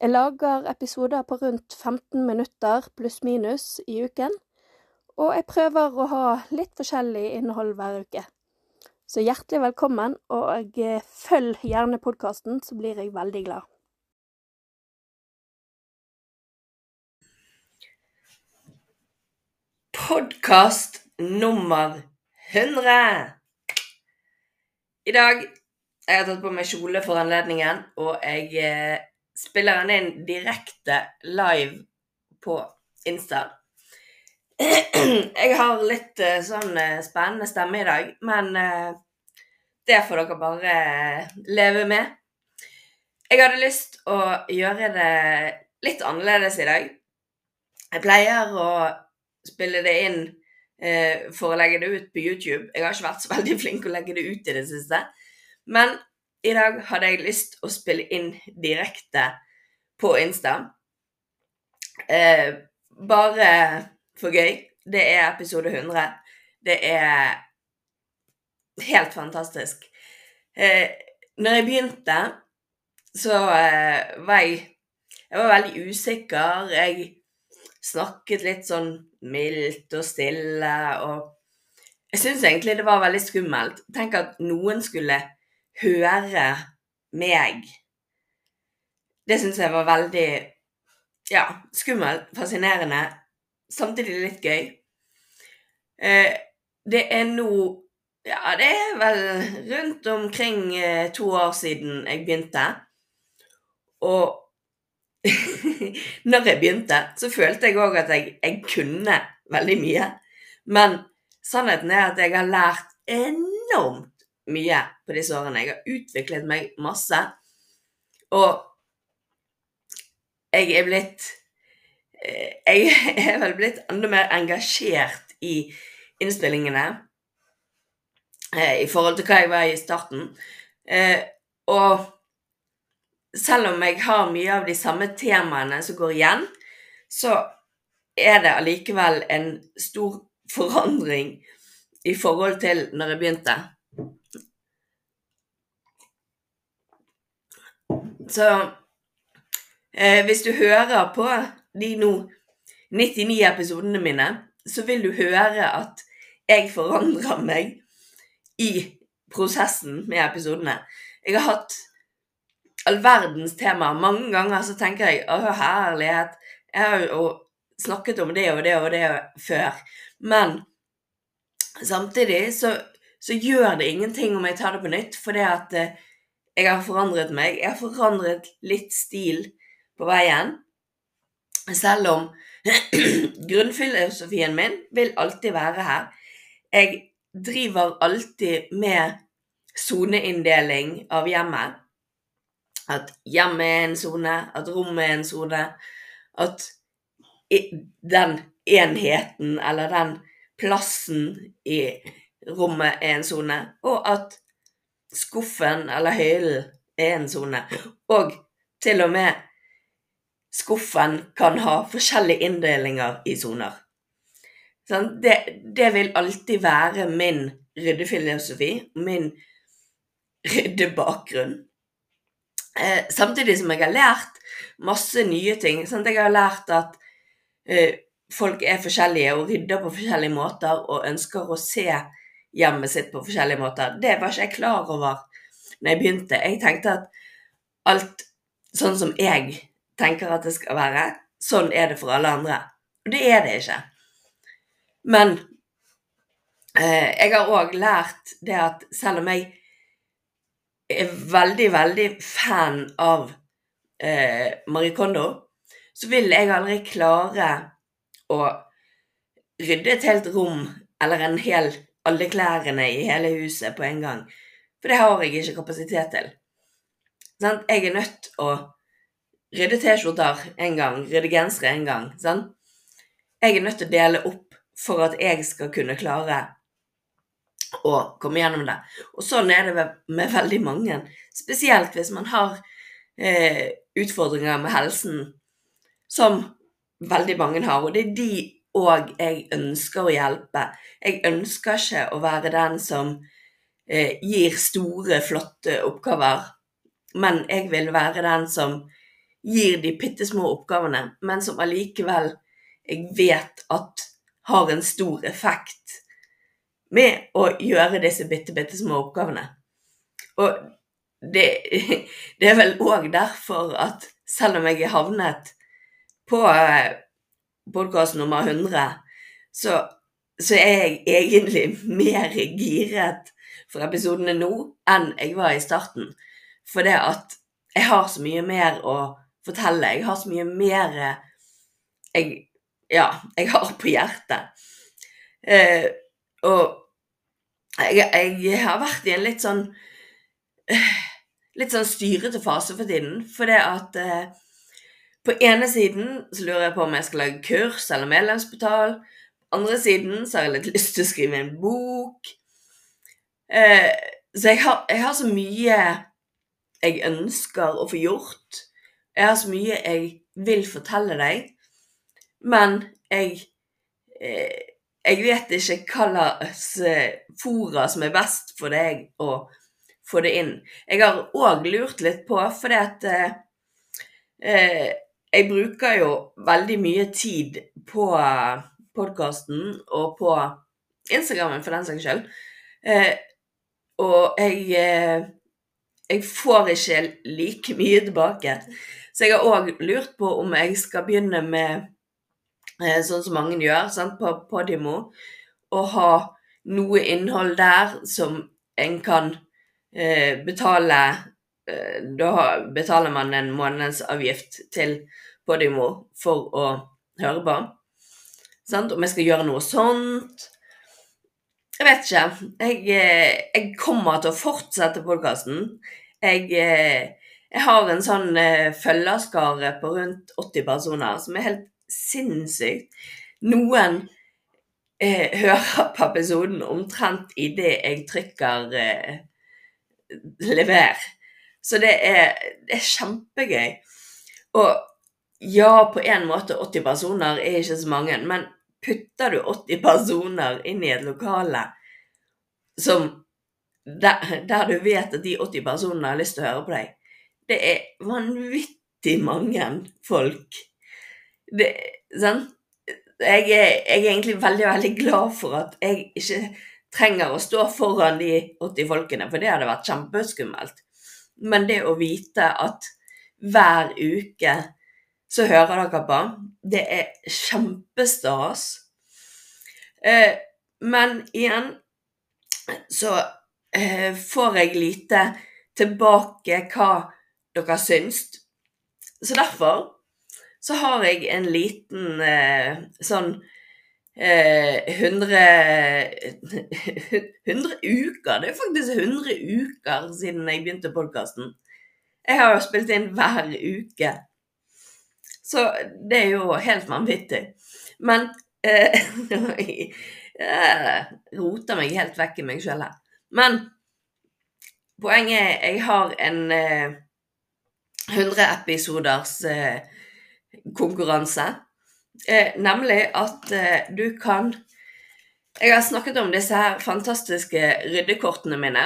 Jeg lager episoder på rundt 15 minutter pluss-minus i uken, og jeg prøver å ha litt forskjellig innhold hver uke. Så hjertelig velkommen, og eh, følg gjerne podkasten, så blir jeg veldig glad. Podkast nummer 100. I dag har jeg tatt på meg kjole for anledningen, og jeg eh, spiller han inn direkte live på Insta. Jeg har litt eh, sånn eh, spennende stemme i dag, men eh, det får dere bare leve med. Jeg hadde lyst å gjøre det litt annerledes i dag. Jeg pleier å spille det inn for å legge det ut på YouTube. Jeg har ikke vært så veldig flink å legge det ut i det siste. Men i dag hadde jeg lyst å spille inn direkte på Insta. Eh, bare for gøy. Det er episode 100. Det er helt fantastisk. Eh, når jeg begynte, så eh, var jeg Jeg var veldig usikker. Jeg snakket litt sånn mildt og stille, og jeg syns egentlig det var veldig skummelt. Tenk at noen skulle høre meg. Det syns jeg var veldig ja, skummelt, fascinerende, samtidig litt gøy. Eh, det er nå Ja, det er vel rundt omkring eh, to år siden jeg begynte. Og når jeg begynte, så følte jeg òg at jeg, jeg, kunne veldig mye. Men sannheten er at jeg har lært enormt mye på disse årene. Jeg har utviklet meg masse. Og jeg er blitt eh, Jeg er vel blitt enda mer engasjert i innspillingene eh, i forhold til hva jeg var i starten. Eh, og selv om jeg har mye av de samme temaene som går igjen, så er det allikevel en stor forandring i forhold til når jeg begynte. Så eh, hvis du hører på de nå 99 episodene mine, så vil du høre at jeg forandrer meg i prosessen med episodene. Jeg har hatt all verdens temaer. Mange ganger så tenker jeg å herlighet, jeg har jo snakket om det og det og det før. Men samtidig så, så gjør det ingenting om jeg tar det på nytt, fordi at eh, jeg har forandret meg. Jeg har forandret litt stil på veien. Selv om grunnfilosofien min vil alltid være her. Jeg driver alltid med soneinndeling av hjemmet. At hjemmet er en sone, at rommet er en sone. At den enheten eller den plassen i rommet er en sone. Og at skuffen eller hyllen er en sone. Og til og med skuffen kan ha forskjellige inndelinger i soner. Sånn, det, det, vil alltid være min ryddefilosofi, min ryddebakgrunn. Eh, samtidig som jeg har lært masse nye ting. Sånn, Jeg har lært at eh, folk er forskjellige og rydder på forskjellige måter og ønsker å se hjemmet sitt på forskjellige måter. Det var ikke jeg klar over når jeg begynte. Jeg tenkte at alt sånn som jeg tenker at det skal være, sånn er det for alle andre. Og det er det ikke. Men eh, jeg har òg lært det at selv om jeg er veldig, veldig fan av eh, Marie Kondo, så vil jeg aldri klare å rydde et helt rom eller en hel alle klærne i hele huset på en gang. For det har jeg ikke kapasitet til. Sånn? Jeg er nødt å rydde T-skjorter en gang, rydde gensere en gang. Sant? Jeg er nødt til å dele opp for at jeg skal kunne klare å komme gjennom det. Og sånn er det med veldig mange. Spesielt hvis man har eh, utfordringer med helsen, som veldig mange har. Og det er de òg jeg ønsker å hjelpe. Jeg ønsker ikke å være den som eh, gir store, flotte oppgaver, men jeg vil være den som gir de bitte små oppgavene, men som allikevel jeg vet at har en stor effekt med å gjøre disse bitte, bitte små oppgavene. Og det, det er vel òg derfor at selv om jeg er havnet på eh, podkast nummer 100, så, så, er jeg egentlig mer giret for episodene nå enn jeg var i starten. For det at jeg har så mye mer å fortelle. Jeg har så mye mer jeg, ja, jeg har på hjertet. Eh, og jeg, jeg, har vært i en litt sånn litt sånn styrete fase for tiden. For det at eh, på ene siden så lurer jeg på om jeg skal lage kurs eller medlemsportal. På andre siden så har jeg litt lyst til å skrive en bok. Eh, så jeg har, jeg har, så mye jeg ønsker å få gjort. Jeg har så mye jeg vil fortelle deg. Men jeg eh, jeg vet ikke hva slags eh, fora som er best for deg å få det inn. Jeg har òg lurt litt på, fordi at eh, eh, jeg bruker jo veldig mye tid på podkasten og på Instagrammen, for den saks skyld. Eh, og jeg, eh, jeg får ikke like mye tilbake. Så jeg har òg lurt på om jeg skal begynne med Eh, sånn som mange gjør sant, på Podimo, og ha noe innhold der som en kan eh, betale eh, Da betaler man en månedsavgift til Podimo for å høre på. Sant? Om jeg skal gjøre noe sånt Jeg vet ikke. Jeg, eh, jeg kommer til å fortsette podkasten. Jeg, eh, jeg, har en sånn følgerskare på rundt 80 personer som er helt sinnssykt. Noen eh, hører på episoden omtrent idet jeg trykker eh, 'lever'. Så det er, det er, kjempegøy. Og ja, på en måte 80 personer er ikke så mange, men putter du 80 personer inn i et lokale som der, der, du vet at de 80 personene har lyst til å høre på deg, det er vanvittig mange folk det, sant? jeg, er, jeg, er, egentlig veldig, veldig glad for at jeg ikke trenger å stå foran de 80 folkene, for det hadde vært kjempeskummelt. Men det å vite at hver uke så hører dere på, det er kjempestas. Eh, men igjen så eh, får jeg lite tilbake hva dere syns. Så derfor så har jeg en liten eh, sånn eh, 100 100 uker. Det er faktisk 100 uker siden jeg begynte podkasten. Jeg har jo spilt inn hver uke. Så det er jo helt vanvittig. Men eh, Jeg roter meg helt vekk i meg sjøl her. Men poenget er jeg har en eh, 100 episoders eh, konkurranse. Eh, nemlig at eh, du kan Jeg har snakket om disse her fantastiske ryddekortene mine.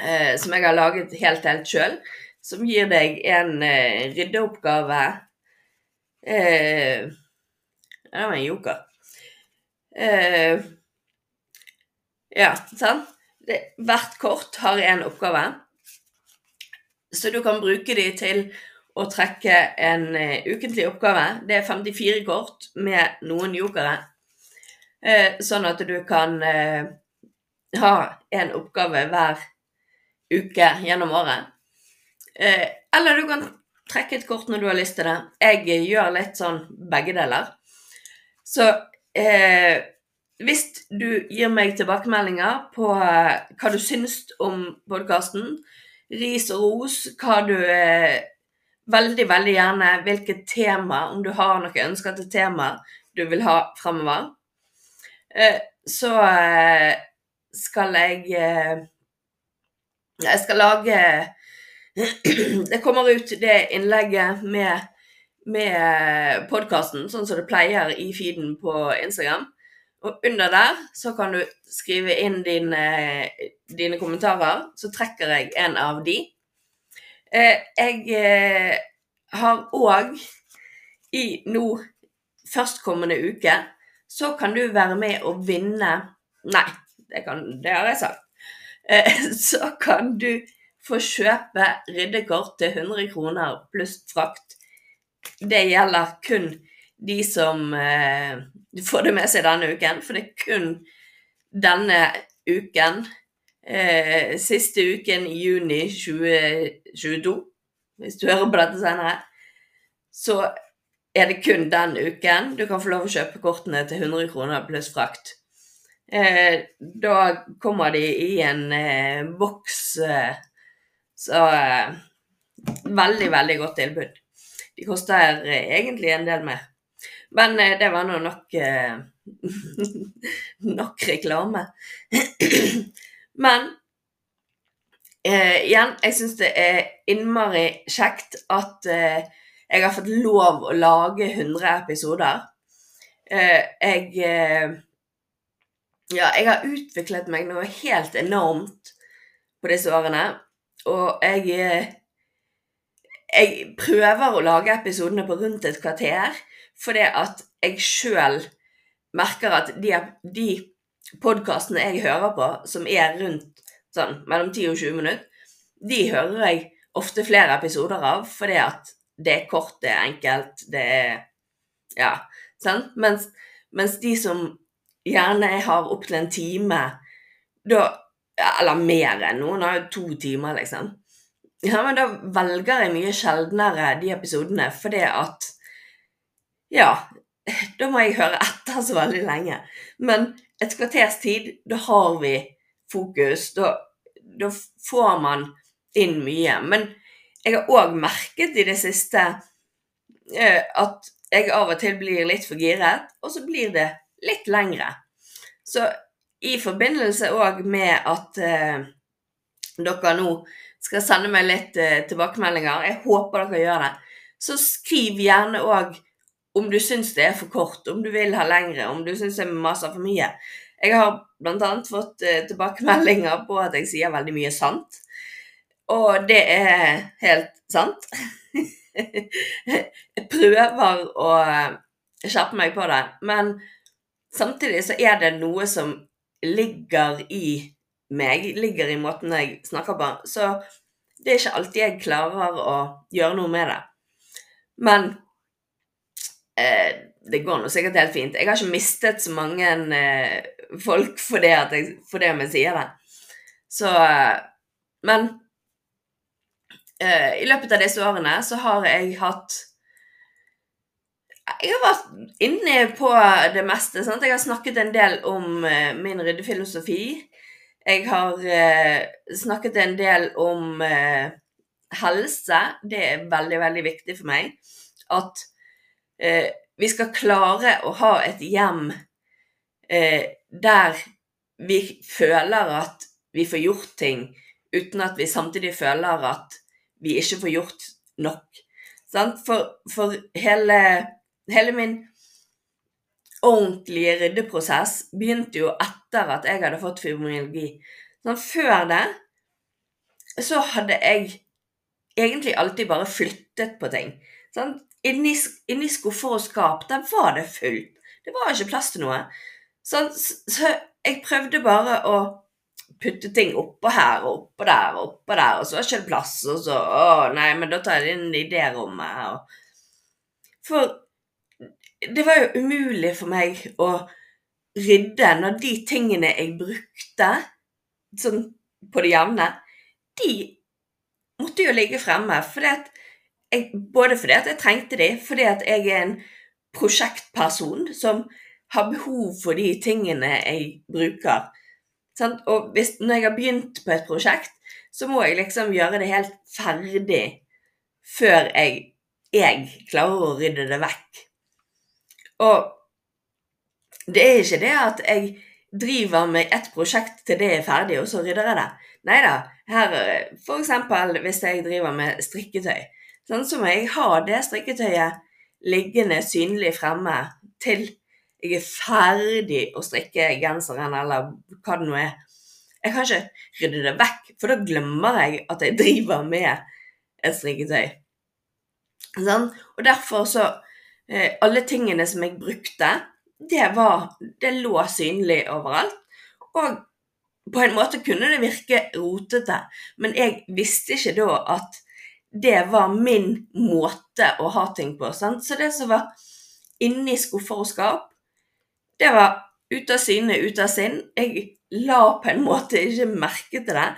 Eh, som jeg har laget helt helt sjøl. Som gir deg en eh, ryddeoppgave eh, Det var en joker. Eh, ja, sant? Det, hvert kort har én oppgave. Så du kan bruke de til å trekke en uh, ukentlig oppgave. Det er 54 kort med noen jokere. Uh, sånn at du kan uh, ha en oppgave hver uke gjennom året. Eller du kan trekke et kort når du har lyst til det. Jeg gjør litt sånn begge deler. Så hvis du gir meg tilbakemeldinger på hva du syns om podkasten, ris og ros, hva du veldig, veldig gjerne hvilket tema, om du har noe ønsker til tema du vil ha fremover. Eh, så eh, skal jeg eh, Jeg skal lage Det kommer ut det innlegget med, med podkasten, sånn som det pleier i feeden på Instagram. Og under der så kan du skrive inn dine, dine kommentarer, så trekker jeg en av de. Jeg har òg i nå førstkommende uke så kan du være med og vinne Nei, det, kan, det har jeg sagt. Eh, så kan du få kjøpe ryddekort til 100 kroner pluss frakt. Det gjelder kun de som eh, får det med seg denne uken, for det er kun denne uken, eh, siste uken i juni 2022, hvis du hører på dette senere, så er det kun den uken du kan få lov å kjøpe kortene til 100 kroner pluss frakt. Eh, da kommer de i en eh, boks, eh, så eh, Veldig, veldig godt tilbud. De koster eh, egentlig en del mer. Men eh, det var nå nok Nok reklame. Men igjen, jeg syns det er innmari kjekt at jeg har fått lov å lage 100 episoder. Eh, jeg eh, Ja, jeg har utviklet meg noe helt enormt på disse årene. Og jeg eh, Jeg prøver å lage episodene på rundt et kvarter fordi at jeg sjøl merker at de, de podkastene jeg hører på, som er rundt sånn mellom 10 og 20 minutter, de hører jeg ofte flere episoder av fordi at det er kort, det er enkelt, det er Ja. Sant? Mens, mens de som gjerne har opptil en time, da Eller mer enn noen har jo to timer, liksom. Ja, men da velger jeg mye sjeldnere de episodene fordi at Ja, da må jeg høre etter så veldig lenge. Men et kvarters tid, da har vi fokus. Da, da får man inn mye. Men jeg har òg merket i det siste eh, at jeg av og til blir litt for giret, og så blir det litt lengre. Så i forbindelse òg med at eh, dere nå skal sende meg litt eh, tilbakemeldinger, jeg håper dere gjør det, så skriv gjerne òg om du syns det er for kort, om du vil ha lengre, om du syns jeg maser for mye. Jeg har bl.a. fått eh, tilbakemeldinger på at jeg sier veldig mye sant. Og det er helt sant. Jeg prøver å skjerpe meg på det, men samtidig så er det noe som ligger i meg, ligger i måten jeg snakker på. Så det er ikke alltid jeg klarer å gjøre noe med det. Men eh, det går nå sikkert helt fint. Jeg har ikke mistet så mange eh, folk fordi, jeg, fordi om jeg sier det. Så eh, Men eh, i løpet av disse årene så har jeg hatt Jeg har vært inne på det meste. Sant? Jeg har snakket en del om eh, min ryddefilosofi. Jeg har eh, snakket en del om eh, helse. Det er veldig, veldig viktig for meg. At eh, vi skal klare å ha et hjem eh, der vi føler at vi får gjort ting, uten at vi samtidig føler at vi ikke får gjort nok. For, for hele, hele, min ordentlige ryddeprosess begynte jo etter at jeg hadde fått fibromyalgi. Sånn, før det så hadde jeg egentlig alltid bare flyttet på ting. Sånn, inni, inni skuffer og skap, der var det fullt. Det var ikke plass til noe. Sånn, så jeg prøvde bare å putte ting oppå her og oppå der og oppå der, og så var det ikke plass, og så Å, nei, men da tar jeg det inn i det rommet. Og... For det var jo umulig for meg å rydde når de tingene jeg brukte sånn på det jevne, de måtte jo ligge fremme. Fordi jeg, både fordi at jeg trengte de, fordi at jeg er en prosjektperson som har behov for de tingene jeg bruker. Sant? Og hvis, når jeg har begynt på et prosjekt, så må jeg liksom gjøre det helt ferdig før jeg, jeg klarer å rydde det vekk. Og det er ikke det at jeg driver med et prosjekt til det er ferdig, og så rydder jeg det. Nei da. Her, eksempel hvis jeg driver med strikketøy, sånn, så må jeg ha det strikketøyet liggende synlig fremme til jeg er ferdig å strikke genseren, eller hva det nå er. Jeg kan ikke rydde det vekk, for da glemmer jeg at jeg driver med et strikketøy. Sånn? Og derfor så Alle tingene som jeg brukte, det var Det lå synlig overalt. Og på en måte kunne det virke rotete, men jeg visste ikke da at det var min måte å ha ting på. Sant? Så det som var inni skuffer og skap, det var ute av syne, ute av sinn. Jeg la på en måte ikke merke til det.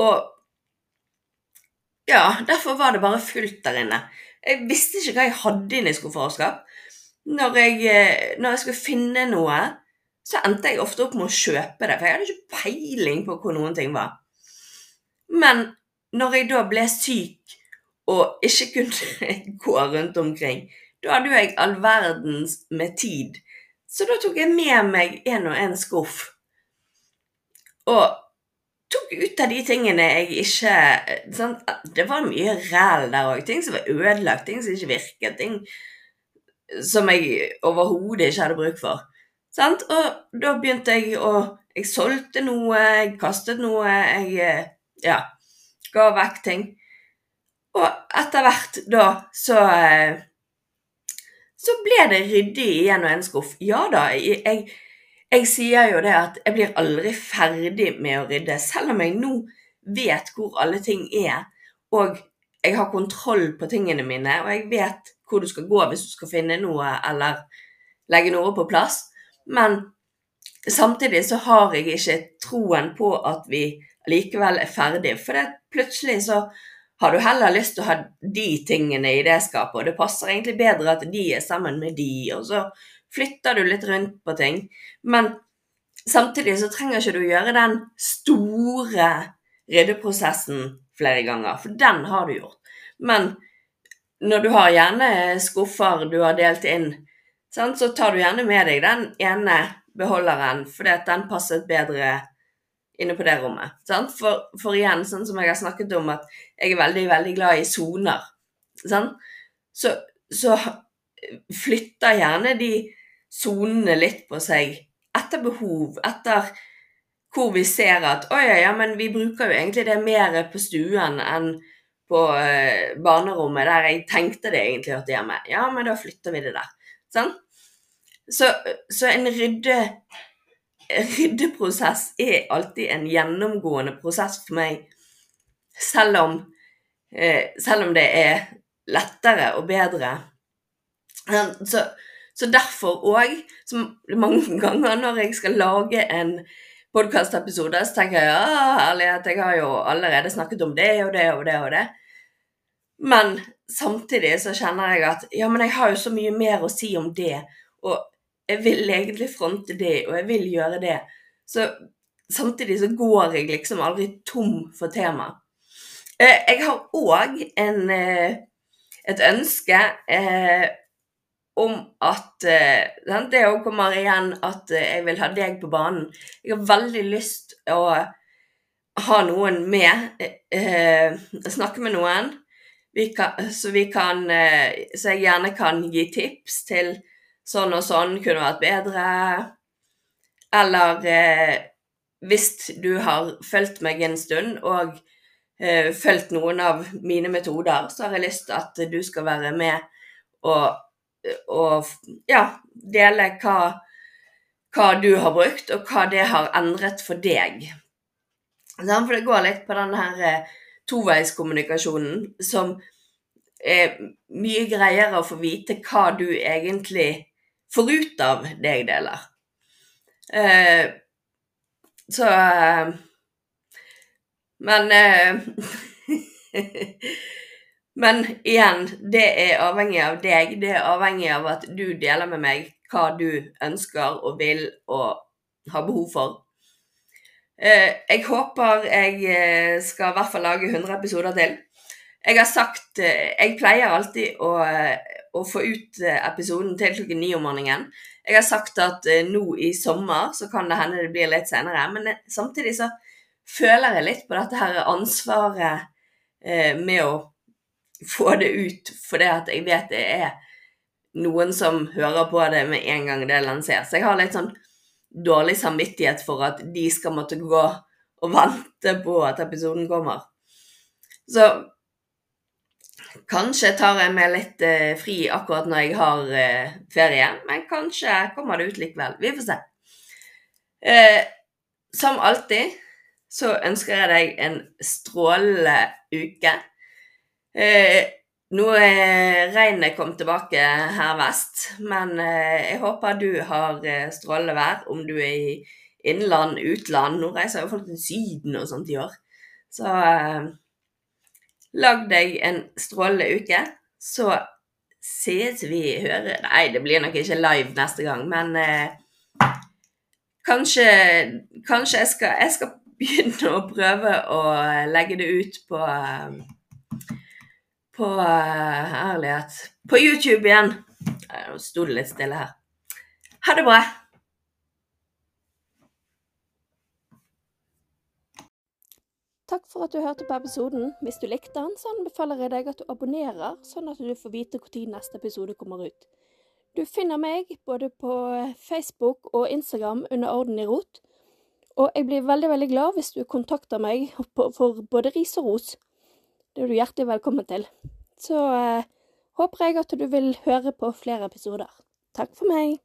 Og ja, derfor var det bare fullt der inne. Jeg visste ikke hva jeg hadde inni skuffer og skap. Når jeg, eh, når jeg skulle finne noe, så endte jeg ofte opp med å kjøpe det, for jeg hadde ikke peiling på hvor noen ting var. Men når jeg da ble syk og ikke kunne gå rundt omkring, da hadde jo jeg all verdens med tid så da tok jeg med meg en og en skuff. Og tok ut av de tingene jeg ikke sånn, Det var mye ræl der òg. Ting som var ødelagt, ting som ikke virket. Ting som jeg overhodet ikke hadde bruk for. Sant? Og da begynte jeg å Jeg solgte noe, jeg kastet noe, jeg Ja. Ga vekk ting. Og etter hvert da så så ble det ryddig igjen en og en skuff. Ja da, jeg, jeg, sier jo det at jeg blir aldri ferdig med å rydde, selv om jeg nå vet hvor alle ting er, og jeg har kontroll på tingene mine, og jeg vet hvor du skal gå hvis du skal finne noe eller legge noe på plass. Men samtidig så har jeg ikke troen på at vi likevel er ferdige, for det plutselig så har du heller lyst til å ha de tingene i det skapet, og det passer egentlig bedre at de er sammen med de, og så flytter du litt rundt på ting. Men samtidig så trenger ikke du gjøre den store ryddeprosessen flere ganger, for den har du gjort. Men når du har gjerne skuffer du har delt inn, så tar du gjerne med deg den ene beholderen fordi at den passet bedre inne på det rommet. For, for, igjen, sånn som jeg har snakket om, at jeg er veldig, veldig glad i soner. Så, så flytter gjerne de sonene litt på seg etter behov, etter hvor vi ser at å ja, ja, men vi bruker jo egentlig det mer på stuen enn på uh, barnerommet, der jeg tenkte det egentlig hørte hjemme. Ja, men da flytter vi det der. Sånn? Så, så en rydde ryddeprosess er alltid en gjennomgående prosess for meg. Selv om, eh, selv om det er lettere og bedre. Så, så derfor òg, mange ganger når jeg skal lage en podkastepisode, så tenker jeg ja, herlighet, jeg har jo allerede snakket om det og det og det og det. Men samtidig så kjenner jeg at ja, men jeg har jo så mye mer å si om det. Og jeg vil egentlig fronte det, og jeg vil gjøre det. Så samtidig så går jeg liksom aldri tom for tema. Eh, jeg har òg eh, et ønske eh, om at Det òg kommer igjen at jeg vil ha deg på banen. Jeg har veldig lyst å ha noen med, snakke med noen, vi kan, så, vi kan, så jeg gjerne kan gi tips til sånn og sånn kunne vært bedre. Eller eh, hvis du har fulgt meg en stund og eh, fulgt noen av mine metoder, så har jeg lyst til at du skal være med og, og ja, dele hva, hva, du har brukt, og hva det har endret for deg. For det går litt på den her eh, toveiskommunikasjonen som er mye greiere å få vite hva du egentlig får ut av det jeg deler. Eh, så eh, Men Men igjen, det er avhengig av deg. Det er avhengig av at du deler med meg hva du ønsker og vil og har behov for. Eh, jeg håper jeg eh, skal i hvert fall lage 100 episoder til. Jeg har sagt eh, Jeg pleier alltid å, å få ut episoden til klokken ni om morgenen. Jeg har sagt at nå i sommer så kan det hende det blir litt senere, men samtidig så føler jeg litt på dette her ansvaret med å få det ut, fordi at jeg vet det er noen som hører på det med en gang det lanseres. Jeg har litt sånn dårlig samvittighet for at de skal måtte gå og vente på at episoden kommer. Så kanskje tar jeg meg litt eh, fri akkurat når jeg har eh, ferie, men kanskje kommer det ut likevel. Vi får se. Eh, som alltid så ønsker jeg deg en strålende uke. Eh, nå er regnet kommet tilbake her vest, men eh, jeg håper du har eh, strålende vær om du er i innland, utland. Nå reiser jo folk til Syden og sånt i år. Så eh, lag deg en strålende uke. Så ses vi, hører Nei, det blir nok ikke live neste gang, men eh, kanskje, kanskje jeg skal, jeg skal begynne å prøve å legge det ut på på eh, Herlighet. På YouTube igjen. Nå sto det litt stille her. Ha det bra. Takk for at du hørte på episoden. Hvis du likte den, så anbefaler jeg deg at du abonnerer, sånn at du får vite når neste episode kommer ut. Du finner meg både på Facebook og Instagram under Orden i rot. Og jeg blir veldig veldig glad hvis du kontakter meg for både ris og ros. Det er du hjertelig velkommen til. Så eh, håper jeg at du vil høre på flere episoder. Takk for meg.